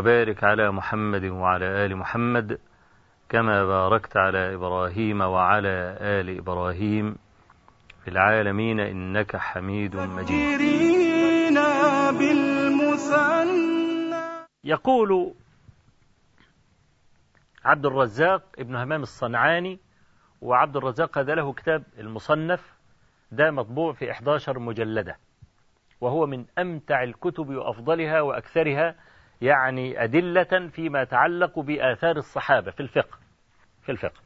وبارك على محمد وعلى آل محمد كما باركت على إبراهيم وعلى آل إبراهيم في العالمين إنك حميد مجيد. يقول عبد الرزاق ابن همام الصنعاني وعبد الرزاق هذا له كتاب المصنف ده مطبوع في 11 مجلدة وهو من أمتع الكتب وأفضلها وأكثرها يعني أدلة فيما يتعلق بآثار الصحابة في الفقه في الفقه.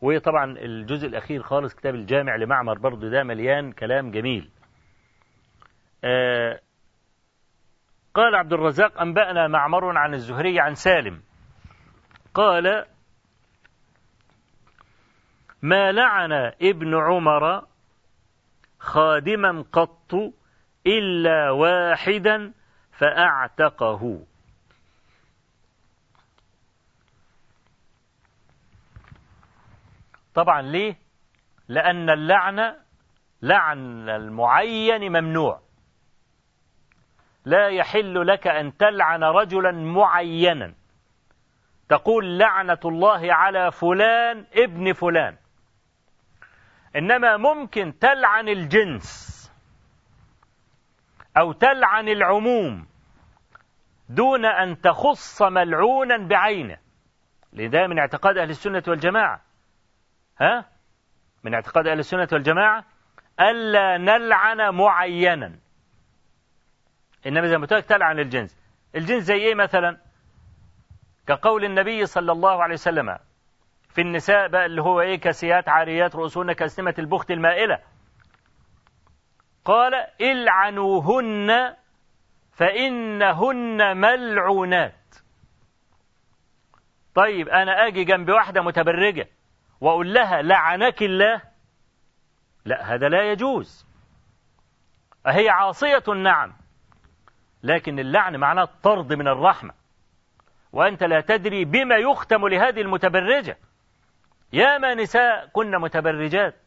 وطبعا الجزء الأخير خالص كتاب الجامع لمعمر برضه ده مليان كلام جميل. آه قال عبد الرزاق أنبأنا معمر عن الزهري عن سالم. قال ما لعن ابن عمر خادما قط إلا واحدا فأعتقه. طبعا ليه؟ لأن اللعنة لعن المعين ممنوع. لا يحل لك أن تلعن رجلا معينا. تقول لعنة الله على فلان ابن فلان. إنما ممكن تلعن الجنس. أو تلعن العموم دون أن تخص ملعونا بعينه. لذا من اعتقاد أهل السنة والجماعة. ها؟ من اعتقاد أهل السنة والجماعة ألا نلعن معينا. إنما زي ما قلت تلعن الجنس. الجنس زي إيه مثلا؟ كقول النبي صلى الله عليه وسلم في النساء بقى اللي هو إيه؟ كسيات عاريات رؤوسهن كأسنمة البخت المائلة. قال إلعنوهن فإنهن ملعونات. طيب أنا أجي جنب واحدة متبرجة وأقول لها لعنك الله؟ لا هذا لا يجوز. هي عاصية نعم لكن اللعن معناه الطرد من الرحمة. وأنت لا تدري بما يختم لهذه المتبرجة. ياما نساء كن متبرجات.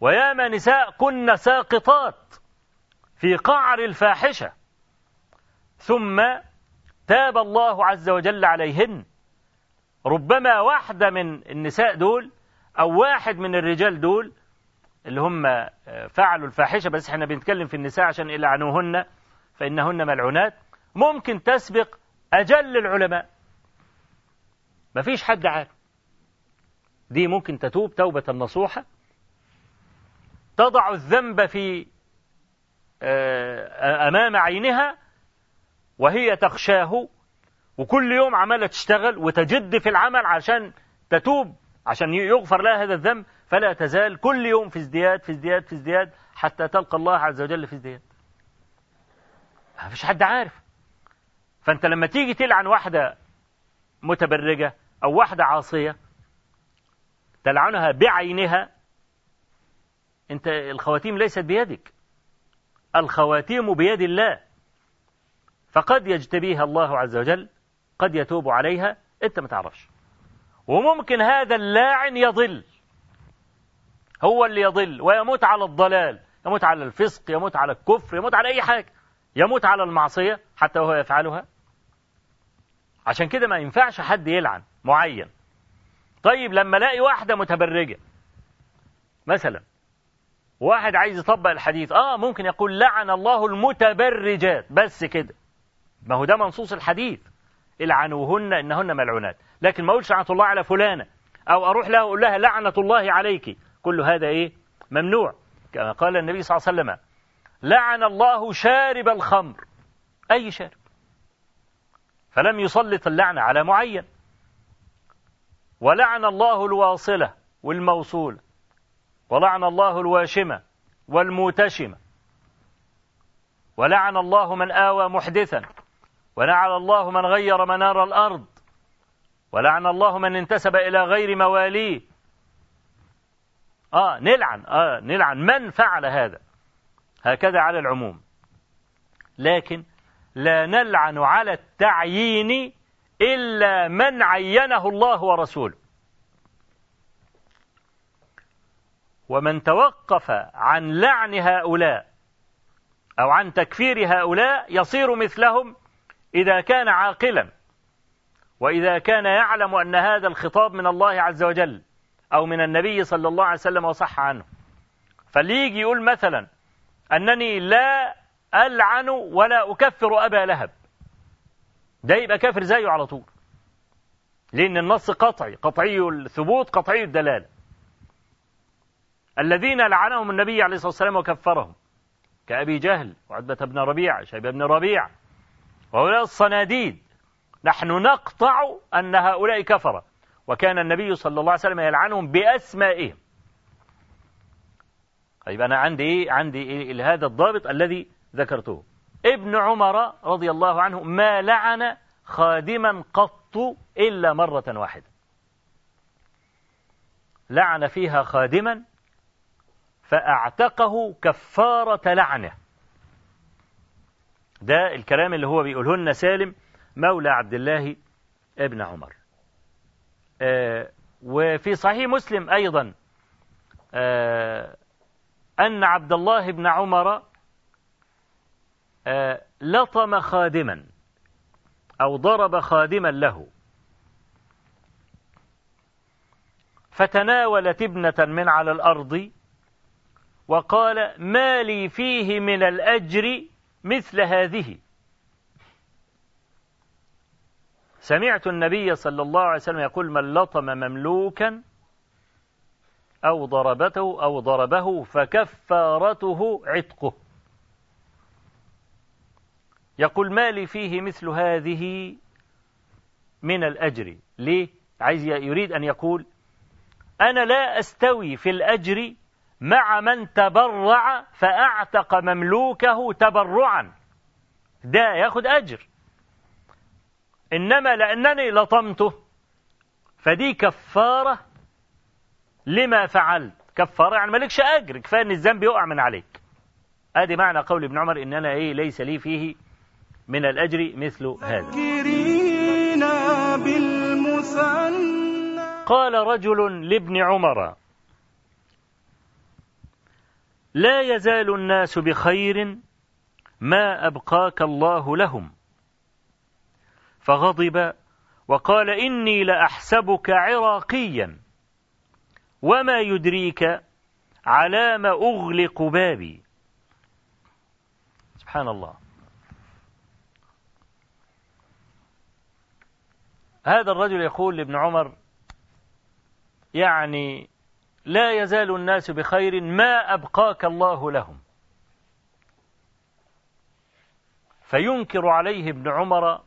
وياما نساء كن ساقطات في قعر الفاحشة. ثم تاب الله عز وجل عليهن. ربما واحدة من النساء دول أو واحد من الرجال دول اللي هم فعلوا الفاحشة بس إحنا بنتكلم في النساء عشان يلعنوهن فإنهن ملعونات. ممكن تسبق أجل العلماء. مفيش حد عارف. دي ممكن تتوب توبة نصوحة. تضع الذنب في أمام عينها وهي تخشاه وكل يوم عمالة تشتغل وتجد في العمل عشان تتوب عشان يغفر لها هذا الذنب فلا تزال كل يوم في ازدياد في ازدياد في ازدياد حتى تلقى الله عز وجل في ازدياد. ما فيش حد عارف. فأنت لما تيجي تلعن واحدة متبرجة أو واحدة عاصية تلعنها بعينها انت الخواتيم ليست بيدك. الخواتيم بيد الله. فقد يجتبيها الله عز وجل قد يتوب عليها انت ما تعرفش. وممكن هذا اللاعن يضل. هو اللي يضل ويموت على الضلال يموت على الفسق يموت على الكفر يموت على أي حاجة. يموت على المعصية حتى وهو يفعلها. عشان كده ما ينفعش حد يلعن معين. طيب لما ألاقي واحدة متبرجة مثلا واحد عايز يطبق الحديث. آه ممكن يقول لعن الله المتبرجات. بس كده. ما هو ده منصوص الحديث. العنوهن إنهن ملعونات. لكن ما أقولش لعنة الله على فلانة. أو أروح لها أقول لها لعنة الله عليك. كل هذا إيه؟ ممنوع. كما قال النبي صلى الله عليه وسلم لعن الله شارب الخمر. أي شارب؟ فلم يسلط اللعنة على معين. ولعن الله الواصلة والموصولة. ولعن الله الواشمة والموتشمة. ولعن الله من آوى محدثا. ولعن الله من غير منار الأرض. ولعن الله من انتسب إلى غير مواليه. آه نلعن آه نلعن من فعل هذا. هكذا على العموم. لكن لا نلعن على التعيين إلا من عينه الله ورسوله. ومن توقف عن لعن هؤلاء أو عن تكفير هؤلاء يصير مثلهم إذا كان عاقلا. وإذا كان يعلم أن هذا الخطاب من الله عز وجل أو من النبي صلى الله عليه وسلم وصح عنه. فليجي يقول مثلا أنني لا ألعن ولا أكفر أبا لهب. ده يبقى كافر زيه على طول. لأن النص قطعي قطعي الثبوت قطعي الدلالة. الذين لعنهم النبي عليه الصلاة والسلام وكفرهم. كأبي جهل وعتبة بن ربيع شيبة بن ربيع. وهؤلاء الصناديد. نحن نقطع أن هؤلاء كفرة وكان النبي صلى الله عليه وسلم يلعنهم بأسمائهم. طيب أنا عندي إيه عندي إيه هذا الضابط الذي ذكرته. ابن عمر رضي الله عنه ما لعن خادما قط إلا مرة واحدة. لعن فيها خادما فأعتقه كفارة لعنه. ده الكلام اللي هو بيقوله سالم مولى عبد الله ابن عمر. آه وفي صحيح مسلم أيضا آه أن عبد الله بن عمر آه لطم خادما أو ضرب خادما له. فتناولت ابنة من على الأرض وقال ما لي فيه من الأجر مثل هذه. سمعت النبي صلى الله عليه وسلم يقول من لطم مملوكا أو ضربته أو ضربه فكفارته عتقه. يقول ما لي فيه مثل هذه من الأجر. ليه؟ عايز يريد أن يقول أنا لا أستوي في الأجر مع من تبرع فأعتق مملوكه تبرعا. ده ياخد أجر. إنما لأنني لطمته فدي كفارة لما فعلت. كفارة يعني مالكش أجر كفاية أن الذنب يقع من عليك. آدي معنى قول ابن عمر إن أنا إيه ليس لي فيه من الأجر مثل هذا. قال رجل لابن عمر لا يزال الناس بخير ما أبقاك الله لهم. فغضب وقال إني لأحسبك عراقيا وما يدريك على ما أغلق بابي. سبحان الله. هذا الرجل يقول لابن عمر يعني لا يزال الناس بخير ما أبقاك الله لهم. فينكر عليه ابن عمر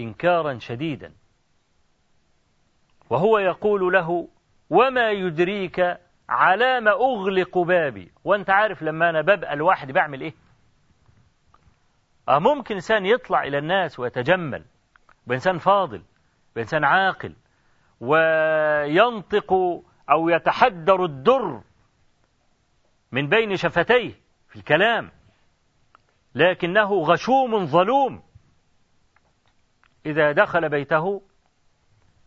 إنكارا شديدا. وهو يقول له وما يدريك على ما أغلق بابي؟ وأنت عارف لما أنا ببقى لوحدي بعمل إيه؟ أه ممكن إنسان يطلع إلى الناس ويتجمل بإنسان فاضل بإنسان عاقل وينطق أو يتحدر الدر من بين شفتيه في الكلام لكنه غشوم ظلوم. إذا دخل بيته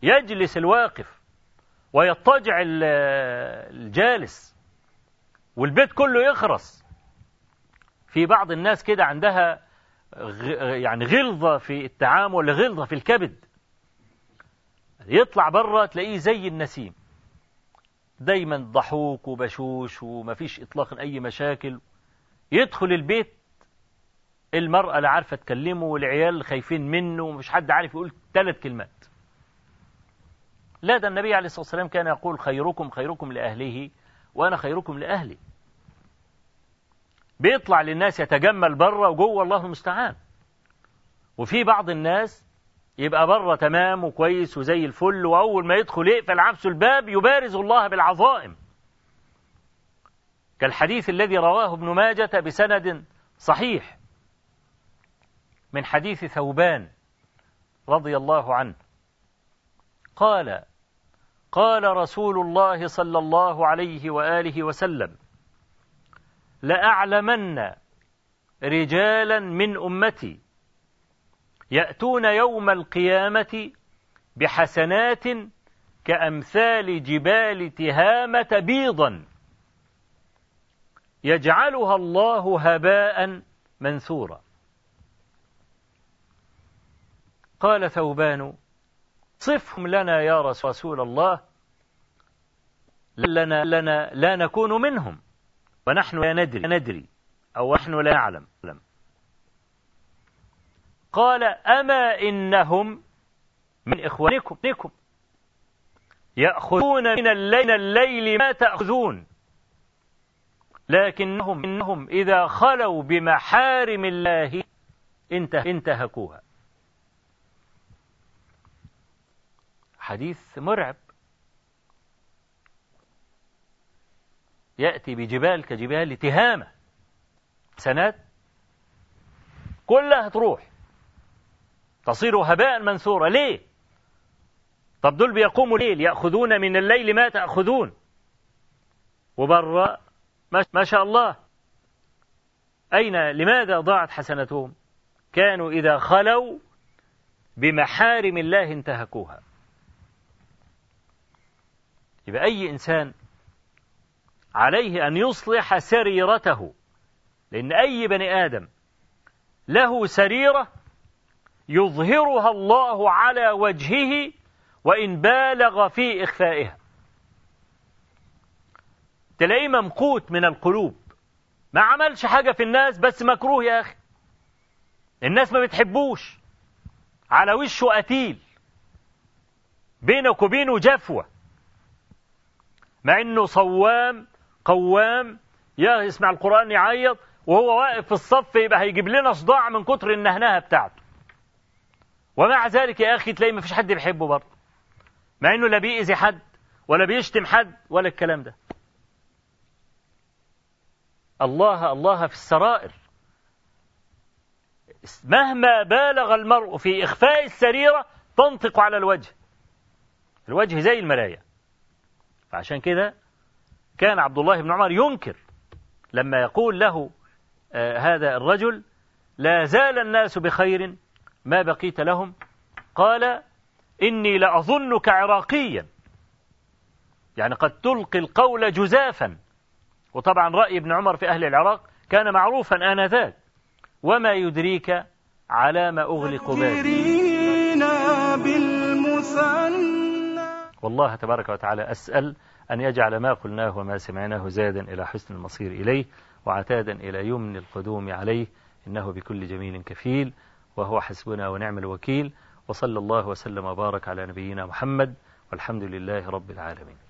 يجلس الواقف ويضطجع الجالس والبيت كله يخرس في بعض الناس كده عندها يعني غلظة في التعامل غلظة في الكبد. يطلع بره تلاقيه زي النسيم. دايما ضحوك وبشوش ومفيش إطلاقا أي مشاكل. يدخل البيت المرأة لا عارفة تكلمه والعيال خايفين منه ومش حد عارف يقول ثلاث كلمات. لا ده النبي عليه الصلاة والسلام كان يقول خيركم خيركم لأهله وأنا خيركم لأهلي. بيطلع للناس يتجمل بره وجوه الله المستعان. وفي بعض الناس يبقى بره تمام وكويس وزي الفل وأول ما يدخل يقفل عبسه الباب يبارز الله بالعظائم. كالحديث الذي رواه ابن ماجة بسند صحيح من حديث ثوبان رضي الله عنه. قال قال رسول الله صلى الله عليه وآله وسلم لأعلمن رجالا من أمتي يأتون يوم القيامة بحسنات كأمثال جبال تهامة بيضا. يجعلها الله هباء منثورا. قال ثوبان صفهم لنا يا رسول الله لنا لنا لا نكون منهم ونحن لا ندري ندري أو نحن لا نعلم. قال أما إنهم من إخوانكم. يأخذون من الليل, الليل ما تأخذون. لكنهم إنهم إذا خلوا بمحارم الله انتهكوها. حديث مرعب. يأتي بجبال كجبال تهامة. سنات كلها تروح. تصير هباء منثورا. ليه؟ طب دول بيقوموا الليل يأخذون من الليل ما تأخذون. وبرا ما شاء الله. أين؟ لماذا ضاعت حسنتهم؟ كانوا إذا خلوا بمحارم الله انتهكوها. يبقى أي إنسان عليه أن يصلح سريرته لأن أي بني آدم له سريرة يظهرها الله على وجهه وإن بالغ في إخفائها. تلاقيه ممقوت من القلوب. ما عملش حاجة في الناس بس مكروه يا أخي. الناس ما بتحبوش. على وشه قتيل. بينك وبينه جفوة. مع إنه صوام قوام. يا يسمع القرآن يعيط. وهو واقف في الصف يبقى هيجيب لنا صداع من كتر النهنهة بتاعته. ومع ذلك يا أخي تلاقي ما فيش حد بيحبه برضه. مع إنه لا بيأذي حد ولا بيشتم حد ولا الكلام ده. الله الله في السرائر. مهما بالغ المرء في إخفاء السريرة تنطق على الوجه. الوجه زي المراية فعشان كده كان عبد الله بن عمر ينكر لما يقول له آه هذا الرجل لا زال الناس بخير ما بقيت لهم؟ قال إني لأظنك عراقيا. يعني قد تلقي القول جزافا. وطبعا رأي ابن عمر في أهل العراق كان معروفا آنذاك. وما يدريك على ما أغلق بابي. والله تبارك وتعالى أسأل أن يجعل ما قلناه وما سمعناه زادا إلى حسن المصير إليه وعتادا إلى يمن القدوم عليه. إنه بكل جميل كفيل. وهو حسبنا ونعم الوكيل وصلى الله وسلم وبارك على نبينا محمد والحمد لله رب العالمين.